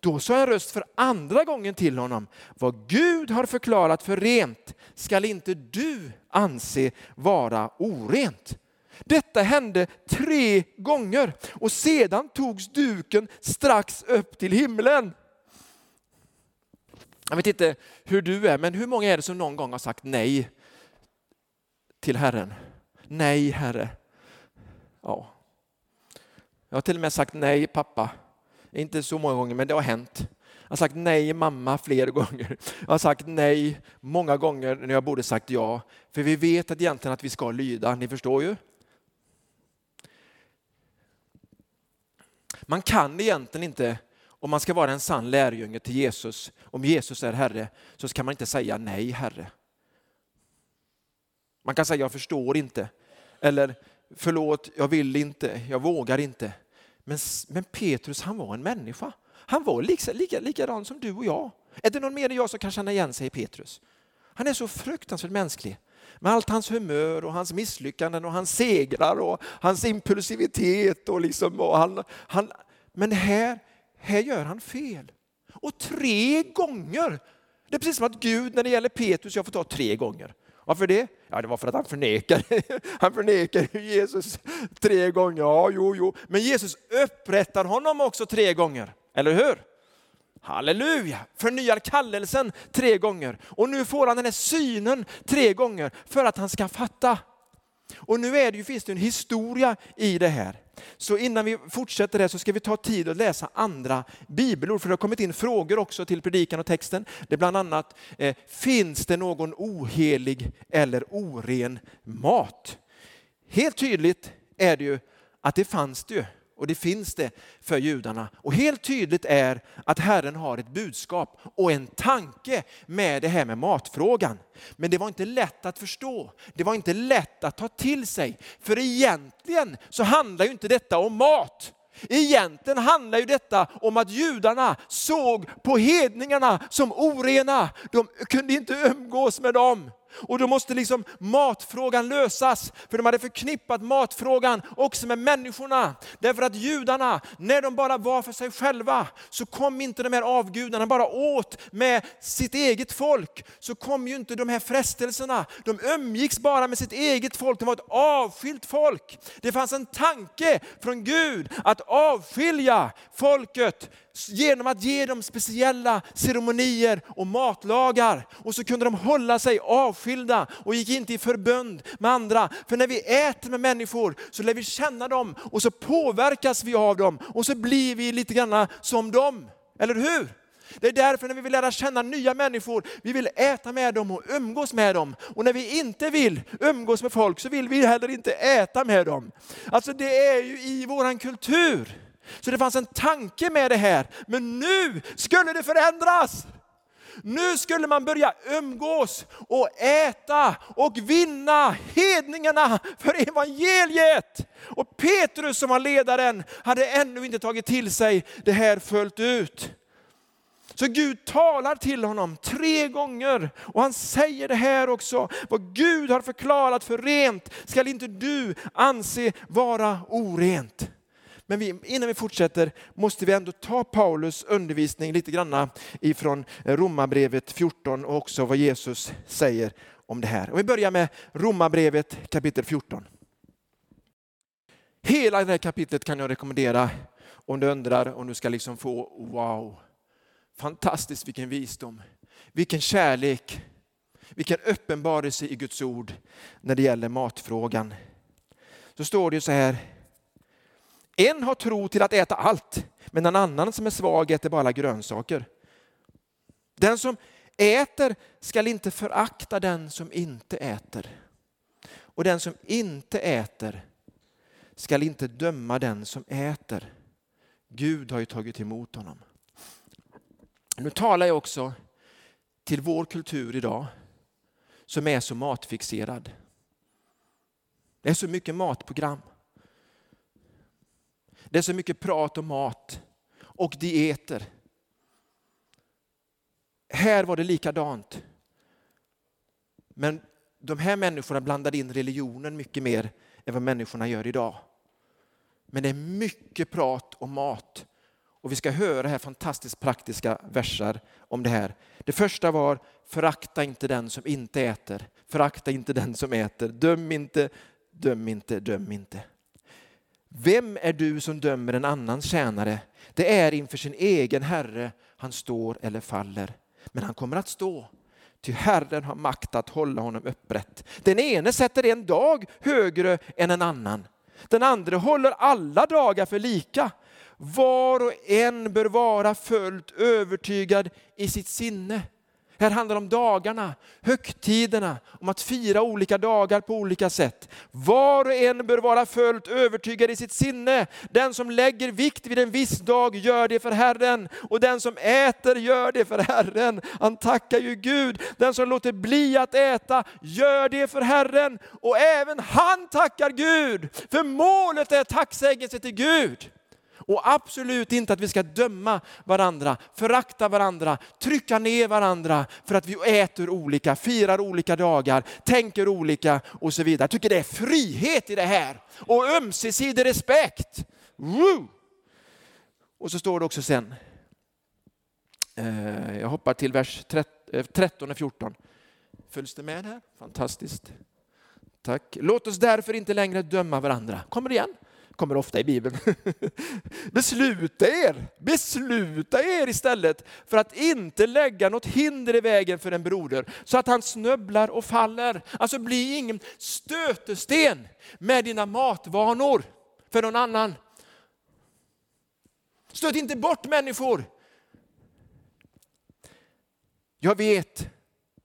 Då sa en röst för andra gången till honom, vad Gud har förklarat för rent skall inte du anse vara orent. Detta hände tre gånger och sedan togs duken strax upp till himlen. Jag vet inte hur du är, men hur många är det som någon gång har sagt nej till Herren? Nej, Herre. Ja. Jag har till och med sagt nej, pappa. Inte så många gånger, men det har hänt. Jag har sagt nej mamma flera gånger. Jag har sagt nej många gånger när jag borde sagt ja. För vi vet att egentligen att vi ska lyda, ni förstår ju. Man kan egentligen inte, om man ska vara en sann lärjunge till Jesus, om Jesus är Herre, så kan man inte säga nej Herre. Man kan säga jag förstår inte, eller förlåt, jag vill inte, jag vågar inte. Men, men Petrus han var en människa. Han var lika, lika, likadan som du och jag. Är det någon mer än jag som kan känna igen sig i Petrus? Han är så fruktansvärt mänsklig. Med allt hans humör och hans misslyckanden och hans segrar och hans impulsivitet. Och liksom, och han, han, men här, här gör han fel. Och tre gånger. Det är precis som att Gud när det gäller Petrus, jag får ta tre gånger. Varför det? Ja, det var för att han förnekade. Han förnekar Jesus tre gånger. Ja, jo, jo. Men Jesus upprättar honom också tre gånger. Eller hur? Halleluja! Förnyar kallelsen tre gånger. Och nu får han den här synen tre gånger för att han ska fatta. Och nu är det ju, finns det en historia i det här. Så innan vi fortsätter det så ska vi ta tid att läsa andra bibelord, för det har kommit in frågor också till predikan och texten. Det är bland annat, eh, finns det någon ohelig eller oren mat? Helt tydligt är det ju att det fanns det ju. Och det finns det för judarna. Och helt tydligt är att Herren har ett budskap och en tanke med det här med matfrågan. Men det var inte lätt att förstå. Det var inte lätt att ta till sig. För egentligen så handlar ju inte detta om mat. Egentligen handlar ju detta om att judarna såg på hedningarna som orena. De kunde inte umgås med dem. Och då måste liksom matfrågan lösas, för de hade förknippat matfrågan också med människorna. Därför att judarna, när de bara var för sig själva, så kom inte de här avgudarna bara åt med sitt eget folk. Så kom ju inte de här frestelserna. De umgicks bara med sitt eget folk, de var ett avskilt folk. Det fanns en tanke från Gud att avskilja folket genom att ge dem speciella ceremonier och matlagar. Och så kunde de hålla sig avskilda och gick inte i förbund med andra. För när vi äter med människor så lär vi känna dem och så påverkas vi av dem och så blir vi lite grann som dem. Eller hur? Det är därför när vi vill lära känna nya människor, vi vill äta med dem och umgås med dem. Och när vi inte vill umgås med folk så vill vi heller inte äta med dem. Alltså det är ju i våran kultur. Så det fanns en tanke med det här. Men nu skulle det förändras. Nu skulle man börja umgås och äta och vinna hedningarna för evangeliet. Och Petrus som var ledaren hade ännu inte tagit till sig det här fullt ut. Så Gud talar till honom tre gånger och han säger det här också. Vad Gud har förklarat för rent skall inte du anse vara orent. Men vi, innan vi fortsätter måste vi ändå ta Paulus undervisning lite grann ifrån Romarbrevet 14 och också vad Jesus säger om det här. Och vi börjar med Romarbrevet kapitel 14. Hela det här kapitlet kan jag rekommendera om du undrar om du ska liksom få wow, fantastiskt vilken visdom, vilken kärlek, vilken uppenbarelse i Guds ord när det gäller matfrågan. Så står det så här en har tro till att äta allt, men en annan som är svag äter bara grönsaker. Den som äter skall inte förakta den som inte äter. Och den som inte äter skall inte döma den som äter. Gud har ju tagit emot honom. Nu talar jag också till vår kultur idag som är så matfixerad. Det är så mycket matprogram. Det är så mycket prat om mat och dieter. Här var det likadant. Men de här människorna blandade in religionen mycket mer än vad människorna gör idag. Men det är mycket prat om mat. Och vi ska höra här fantastiskt praktiska versar om det här. Det första var, förakta inte den som inte äter. Förakta inte den som äter. Döm inte, döm inte, döm inte. Vem är du som dömer en annan tjänare? Det är inför sin egen herre han står eller faller. Men han kommer att stå, ty Herren har makt att hålla honom upprätt. Den ene sätter en dag högre än en annan. Den andra håller alla dagar för lika. Var och en bör vara fullt övertygad i sitt sinne. Här handlar det om dagarna, högtiderna, om att fira olika dagar på olika sätt. Var och en bör vara fullt övertygad i sitt sinne. Den som lägger vikt vid en viss dag gör det för Herren och den som äter gör det för Herren. Han tackar ju Gud. Den som låter bli att äta gör det för Herren och även han tackar Gud. För målet är tacksägelse till Gud. Och absolut inte att vi ska döma varandra, förakta varandra, trycka ner varandra för att vi äter olika, firar olika dagar, tänker olika och så vidare. Jag tycker det är frihet i det här och ömsesidig respekt. Woo! Och så står det också sen, eh, jag hoppar till vers 13 eh, och 14. Följs det med här? Fantastiskt. Tack. Låt oss därför inte längre döma varandra. Kommer det igen? Kommer ofta i Bibeln. Besluta er, besluta er istället för att inte lägga något hinder i vägen för en broder så att han snubblar och faller. Alltså bli ingen stötesten med dina matvanor för någon annan. Stöt inte bort människor. Jag vet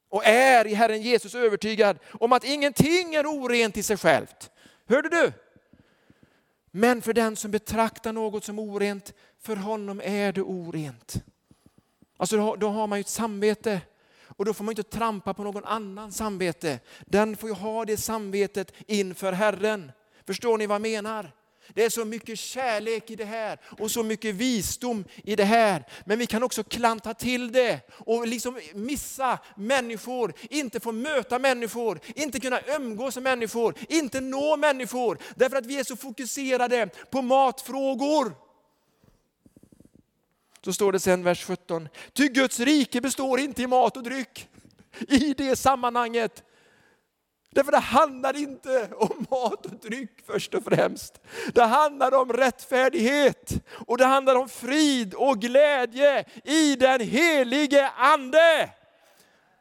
och är i Herren Jesus övertygad om att ingenting är orent i sig självt. Hörde du? Men för den som betraktar något som orent, för honom är det orent. Alltså då, har man ju ett samvete och då får man inte trampa på någon annans samvete. Den får ju ha det samvetet inför Herren. Förstår ni vad jag menar? Det är så mycket kärlek i det här och så mycket visdom i det här. Men vi kan också klanta till det och liksom missa människor, inte få möta människor, inte kunna umgås med människor, inte nå människor. Därför att vi är så fokuserade på matfrågor. Så står det sen vers 17. Ty Guds rike består inte i mat och dryck. I det sammanhanget Därför det handlar inte om mat och dryck först och främst. Det handlar om rättfärdighet och det handlar om frid och glädje i den helige ande.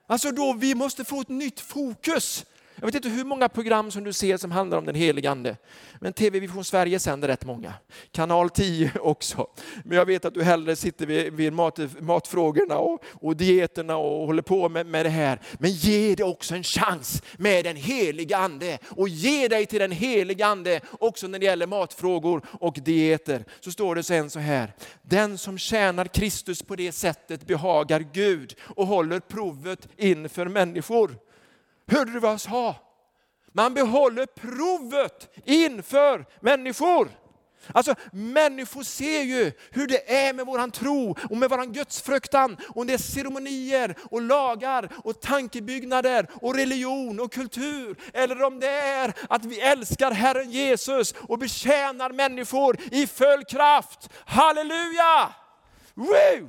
Alltså då vi måste få ett nytt fokus. Jag vet inte hur många program som du ser som handlar om den helige Ande. Men TV Vision Sverige sänder rätt många. Kanal 10 också. Men jag vet att du hellre sitter vid, vid mat, matfrågorna och, och dieterna och håller på med, med det här. Men ge det också en chans med den helige Ande. Och ge dig till den helige Ande också när det gäller matfrågor och dieter. Så står det sen så här. Den som tjänar Kristus på det sättet behagar Gud och håller provet inför människor. Hörde du vad jag sa? Man behåller provet inför människor. Alltså människor ser ju hur det är med våran tro och med våran gudsfruktan och det är ceremonier och lagar och tankebyggnader och religion och kultur. Eller om det är att vi älskar Herren Jesus och betjänar människor i full kraft. Halleluja! Woo!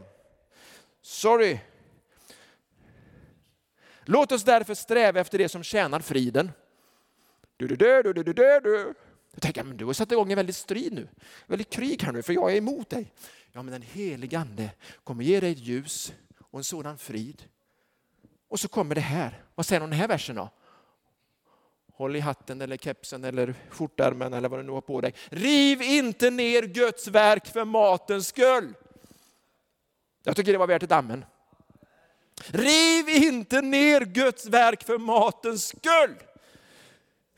Sorry, Låt oss därför sträva efter det som tjänar friden. Du, du, du, du, du, du, du. Jag tänker, men du har satt igång en väldig strid nu, väldigt krig här nu, för jag är emot dig. Ja, men den helige Ande kommer ge dig ett ljus och en sådan frid. Och så kommer det här. Vad säger den här versen då? Håll i hatten eller kepsen eller skjortärmen eller vad du nu har på dig. Riv inte ner Guds verk för matens skull. Jag tycker det var värt ett amen. Riv inte ner Guds verk för matens skull.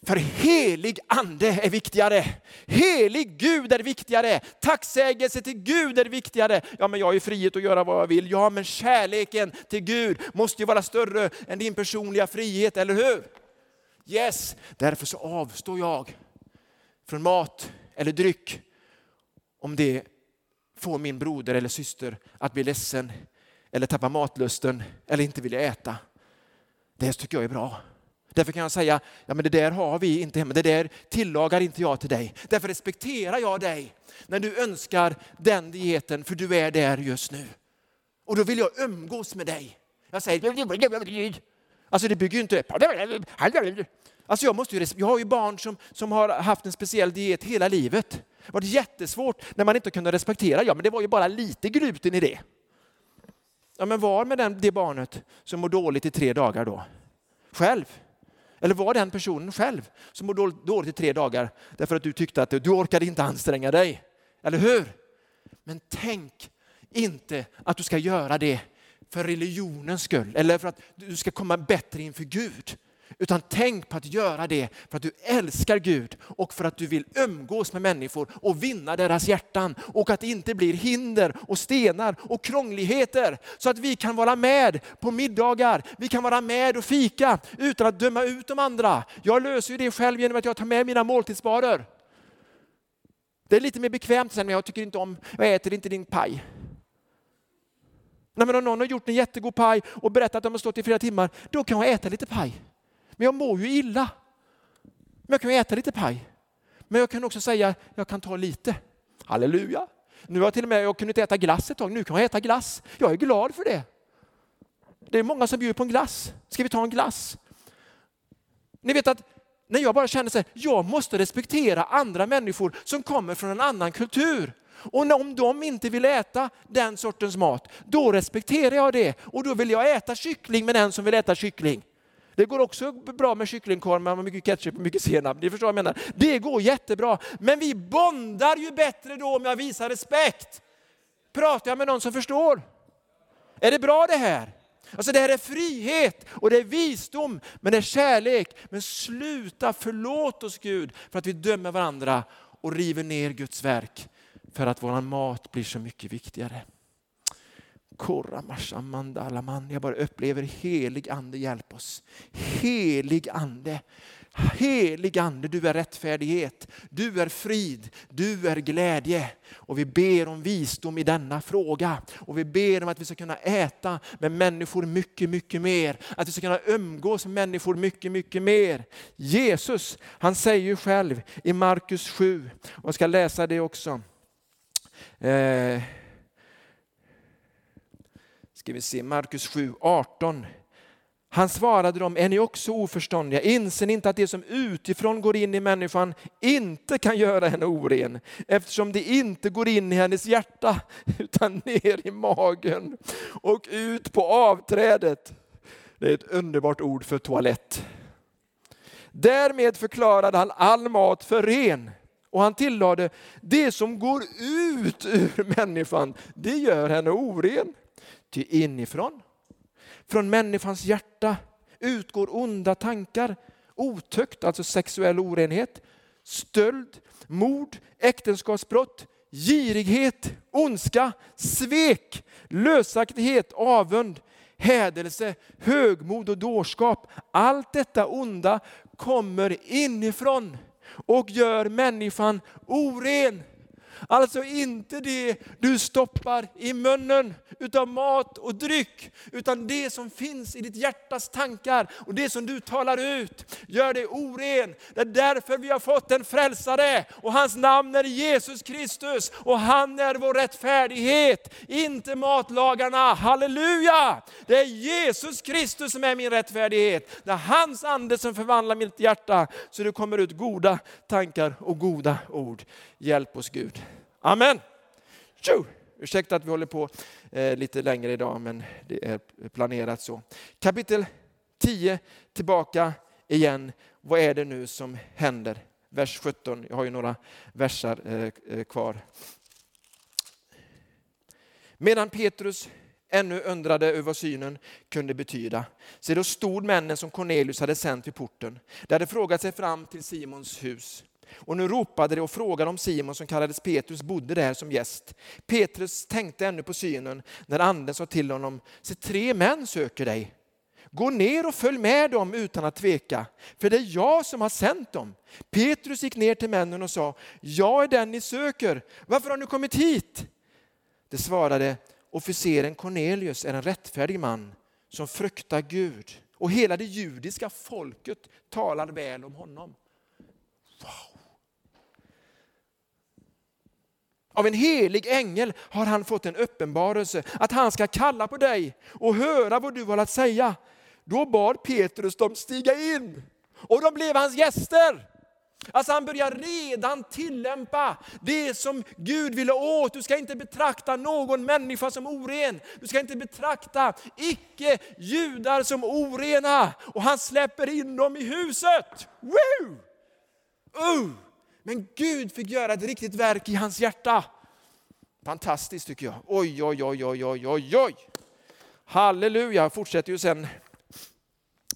För helig ande är viktigare. Helig Gud är viktigare. Tacksägelse till Gud är viktigare. Ja, men jag har ju frihet att göra vad jag vill. Ja, men kärleken till Gud måste ju vara större än din personliga frihet, eller hur? Yes, därför så avstår jag från mat eller dryck om det får min broder eller syster att bli ledsen eller tappa matlusten eller inte vilja äta. Det tycker jag är bra. Därför kan jag säga, ja men det där har vi inte hemma, det där tillagar inte jag till dig. Därför respekterar jag dig när du önskar den dieten för du är där just nu. Och då vill jag umgås med dig. Jag säger, alltså det bygger ju inte Alltså jag, måste ju, jag har ju barn som, som har haft en speciell diet hela livet. Det var jättesvårt när man inte kunde respektera, ja men det var ju bara lite gluten i det. Ja men var med den, det barnet som mår dåligt i tre dagar då? Själv? Eller var den personen själv som mår dåligt i tre dagar därför att du tyckte att du orkade inte anstränga dig? Eller hur? Men tänk inte att du ska göra det för religionens skull eller för att du ska komma bättre inför Gud. Utan tänk på att göra det för att du älskar Gud och för att du vill umgås med människor och vinna deras hjärtan. Och att det inte blir hinder och stenar och krångligheter. Så att vi kan vara med på middagar, vi kan vara med och fika utan att döma ut de andra. Jag löser ju det själv genom att jag tar med mina måltidsbarer. Det är lite mer bekvämt sen, men jag tycker inte om, jag äter inte din paj. Nej, men om någon har gjort en jättegod paj och berättat att de har stått i flera timmar, då kan jag äta lite paj. Men jag mår ju illa. Men jag kan äta lite paj. Men jag kan också säga, jag kan ta lite. Halleluja! Nu har jag till och med jag kunde inte äta glass ett tag, nu kan jag äta glass. Jag är glad för det. Det är många som bjuder på en glass. Ska vi ta en glass? Ni vet att när jag bara känner så här, jag måste respektera andra människor som kommer från en annan kultur. Och om de inte vill äta den sortens mat, då respekterar jag det. Och då vill jag äta kyckling med den som vill äta kyckling. Det går också bra med kycklingkorv med mycket ketchup och mycket senap. Ni förstår vad jag menar. Det går jättebra. Men vi bondar ju bättre då om jag visar respekt. Pratar jag med någon som förstår? Är det bra det här? Alltså det här är frihet och det är visdom, men det är kärlek. Men sluta, förlåt oss Gud för att vi dömer varandra och river ner Guds verk för att vår mat blir så mycket viktigare. Jag bara upplever helig ande, hjälp oss. Helig ande. Helig ande, du är rättfärdighet, du är frid, du är glädje. Och vi ber om visdom i denna fråga. Och vi ber om att vi ska kunna äta med människor mycket, mycket mer. Att vi ska kunna umgås med människor mycket, mycket mer. Jesus, han säger ju själv i Markus 7, och jag ska läsa det också. Eh, ska vi se, Markus 7, 18. Han svarade dem, är ni också oförståndiga? Inser ni inte att det som utifrån går in i människan inte kan göra henne oren? Eftersom det inte går in i hennes hjärta utan ner i magen och ut på avträdet. Det är ett underbart ord för toalett. Därmed förklarade han all mat för ren. Och han tillade, det som går ut ur människan, det gör henne oren. Ty inifrån, från människans hjärta, utgår onda tankar, otukt, alltså sexuell orenhet, stöld, mord, äktenskapsbrott, girighet, ondska, svek, lösaktighet, avund, hädelse, högmod och dårskap. Allt detta onda kommer inifrån och gör människan oren. Alltså inte det du stoppar i munnen utav mat och dryck, utan det som finns i ditt hjärtas tankar och det som du talar ut. Gör dig oren. Det är därför vi har fått en frälsare och hans namn är Jesus Kristus och han är vår rättfärdighet, inte matlagarna. Halleluja! Det är Jesus Kristus som är min rättfärdighet. Det är hans ande som förvandlar mitt hjärta så det kommer ut goda tankar och goda ord. Hjälp oss Gud. Amen. Tju! Ursäkta att vi håller på eh, lite längre idag, men det är planerat så. Kapitel 10, tillbaka igen. Vad är det nu som händer? Vers 17, jag har ju några versar eh, eh, kvar. Medan Petrus ännu undrade över vad synen kunde betyda. Så då stod männen som Cornelius hade sänt vid porten. De hade frågat sig fram till Simons hus. Och nu ropade de och frågade om Simon som kallades Petrus bodde där som gäst. Petrus tänkte ännu på synen när anden sa till honom, se tre män söker dig. Gå ner och följ med dem utan att tveka, för det är jag som har sänt dem. Petrus gick ner till männen och sa, jag är den ni söker. Varför har ni kommit hit? Det svarade, officeren Cornelius är en rättfärdig man som fruktar Gud och hela det judiska folket talar väl om honom. Wow. Av en helig ängel har han fått en uppenbarelse att han ska kalla på dig och höra vad du har att säga. Då bad Petrus dem stiga in och de blev hans gäster. Alltså han börjar redan tillämpa det som Gud ville åt. Du ska inte betrakta någon människa som oren. Du ska inte betrakta icke-judar som orena. Och han släpper in dem i huset. Woo! Uh! Men Gud fick göra ett riktigt verk i hans hjärta. Fantastiskt tycker jag. Oj, oj, oj, oj, oj, oj, oj. Halleluja, fortsätter ju sen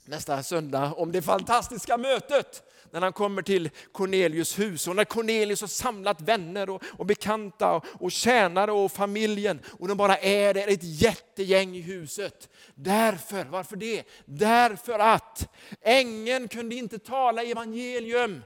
nästa söndag om det fantastiska mötet när han kommer till Cornelius hus och när Cornelius har samlat vänner och, och bekanta och, och tjänare och familjen och de bara är där, ett jättegäng i huset. Därför, varför det? Därför att ängeln kunde inte tala evangelium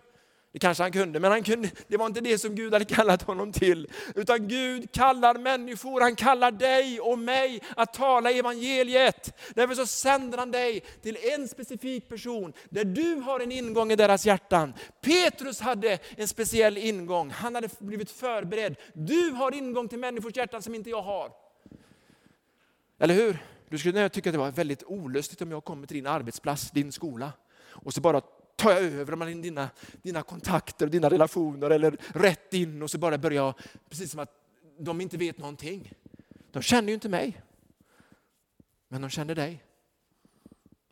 det kanske han kunde, men han kunde, det var inte det som Gud hade kallat honom till. Utan Gud kallar människor, han kallar dig och mig att tala evangeliet. Därför så sänder han dig till en specifik person, där du har en ingång i deras hjärtan. Petrus hade en speciell ingång, han hade blivit förberedd. Du har ingång till människors hjärtan som inte jag har. Eller hur? Du skulle tycka att det var väldigt olustigt om jag kommer till din arbetsplats, din skola, och så bara tar jag över dina, dina kontakter och dina relationer eller rätt in och så bara börjar jag, precis som att de inte vet någonting. De känner ju inte mig. Men de känner dig.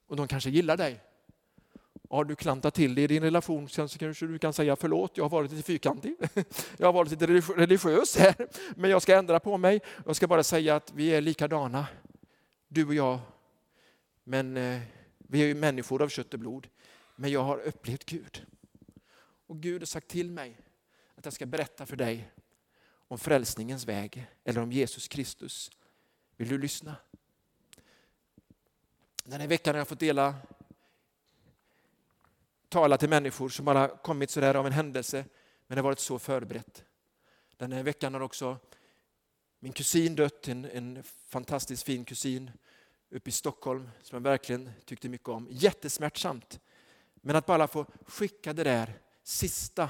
Och de kanske gillar dig. Har du klantat till det i din relation så kanske du kan säga förlåt, jag har varit lite fyrkantig. Jag har varit lite religiös här, men jag ska ändra på mig. Jag ska bara säga att vi är likadana, du och jag. Men eh, vi är ju människor av kött och blod. Men jag har upplevt Gud. Och Gud har sagt till mig att jag ska berätta för dig om frälsningens väg eller om Jesus Kristus. Vill du lyssna? Den här veckan har jag fått dela tala till människor som bara kommit sådär av en händelse men det har varit så förberett. Den här veckan har också min kusin dött, en, en fantastiskt fin kusin uppe i Stockholm som jag verkligen tyckte mycket om. Jättesmärtsamt. Men att bara få skicka det där sista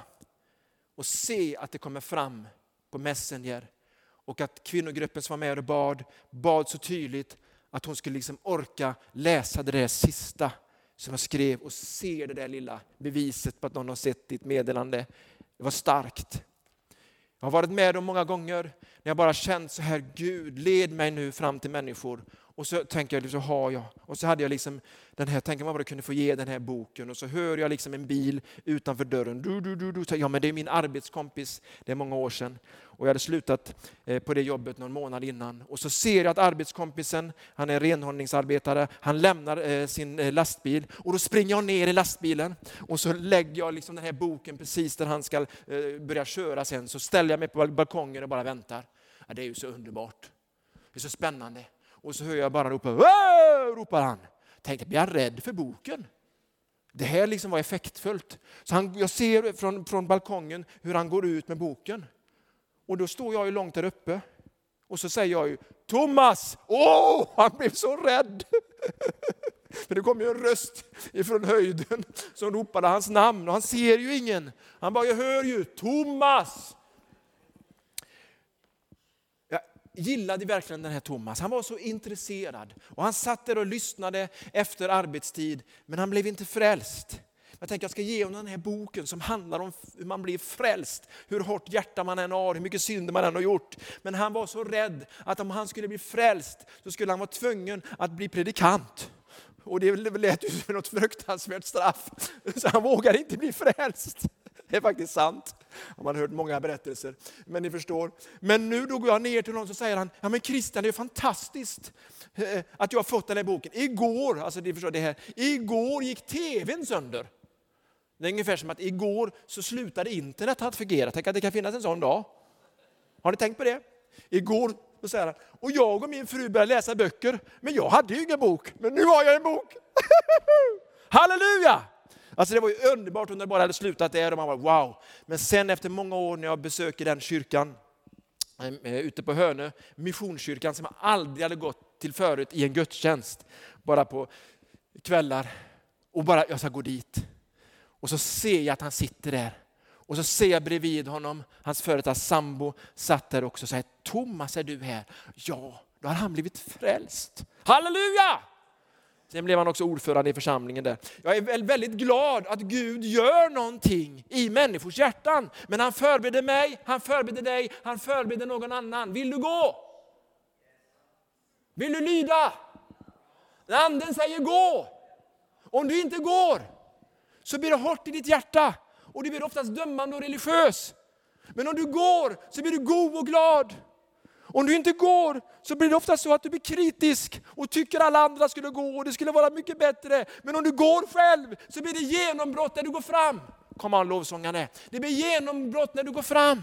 och se att det kommer fram på Messenger och att kvinnogruppen som var med och bad, bad så tydligt att hon skulle liksom orka läsa det där sista som jag skrev och se det där lilla beviset på att någon har sett ditt meddelande. Det var starkt. Jag har varit med om många gånger när jag bara känt så här, Gud led mig nu fram till människor och så tänker jag, så har jag. Och så hade jag liksom den här, tänk om man bara kunde få ge den här boken. Och så hör jag liksom en bil utanför dörren. Du, du, du, du. Ja, men det är min arbetskompis. Det är många år sedan. Och jag hade slutat eh, på det jobbet någon månad innan. Och så ser jag att arbetskompisen, han är renhållningsarbetare, han lämnar eh, sin eh, lastbil. Och då springer jag ner i lastbilen. Och så lägger jag liksom den här boken precis där han ska börja köra sen. Så ställer jag mig på balkongen och bara väntar. Ja, det är ju så underbart. Det är så spännande. Och så hör jag bara ropa, ropar han. Tänkte, blir han rädd för boken? Det här liksom var effektfullt. Så han, jag ser från, från balkongen hur han går ut med boken. Och då står jag ju långt där uppe. Och så säger jag ju, Thomas! Åh, oh! han blev så rädd! För det kom ju en röst ifrån höjden som ropade hans namn och han ser ju ingen. Han bara, jag hör ju, Thomas! Gillade verkligen den här Thomas. Han var så intresserad och han satt där och lyssnade efter arbetstid, men han blev inte frälst. Jag tänkte jag ska ge honom den här boken som handlar om hur man blir frälst, hur hårt hjärta man än har, hur mycket synder man än har gjort. Men han var så rädd att om han skulle bli frälst så skulle han vara tvungen att bli predikant. Och det lät ju som något fruktansvärt straff, så han vågade inte bli frälst. Det är faktiskt sant. Man har hört många berättelser. Men ni förstår. Men nu då går jag ner till honom och säger han, ja men Christian det är fantastiskt eh, att jag har fått den här boken. Igår, alltså ni förstår det här, igår gick tvn sönder. Det är ungefär som att igår så slutade internet att fungera. Tänk att det kan finnas en sån dag. Har ni tänkt på det? Igår Då säger han, och jag och min fru började läsa böcker, men jag hade ju ingen bok, men nu har jag en bok. Halleluja! Alltså det var ju underbart om det bara hade slutat där och man var wow. Men sen efter många år när jag besöker den kyrkan eh, eh, ute på Hönö, Missionskyrkan som jag aldrig hade gått till förut i en gudstjänst, bara på kvällar. Och bara, jag ska gå dit. Och så ser jag att han sitter där. Och så ser jag bredvid honom, hans före detta sambo satt där också och säger, Thomas är du här? Ja, då har han blivit frälst. Halleluja! Sen blev han också ordförande i församlingen där. Jag är väldigt glad att Gud gör någonting i människors hjärtan. Men han förbereder mig, han förbereder dig, han förbereder någon annan. Vill du gå? Vill du lyda? Anden säger gå. Om du inte går så blir det hårt i ditt hjärta och du blir oftast dömande och religiös. Men om du går så blir du god och glad. Om du inte går så blir det ofta så att du blir kritisk och tycker alla andra skulle gå och det skulle vara mycket bättre. Men om du går själv så blir det genombrott när du går fram. Kom an lovsångare. Det blir genombrott när du går fram.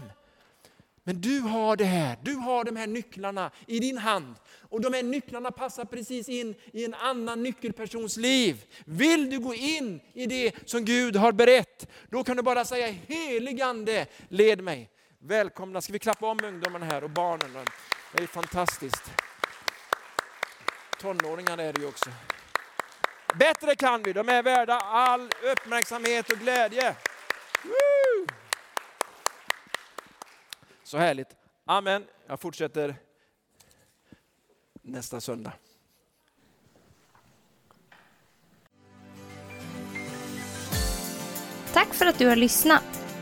Men du har det här, du har de här nycklarna i din hand. Och de här nycklarna passar precis in i en annan nyckelpersons liv. Vill du gå in i det som Gud har berett, då kan du bara säga heligande, led mig. Välkomna, ska vi klappa om ungdomarna här och barnen. Det är fantastiskt. Tonåringar är det ju också. Bättre kan vi, de är värda all uppmärksamhet och glädje. Woo! Så härligt. Amen. Jag fortsätter nästa söndag. Tack för att du har lyssnat.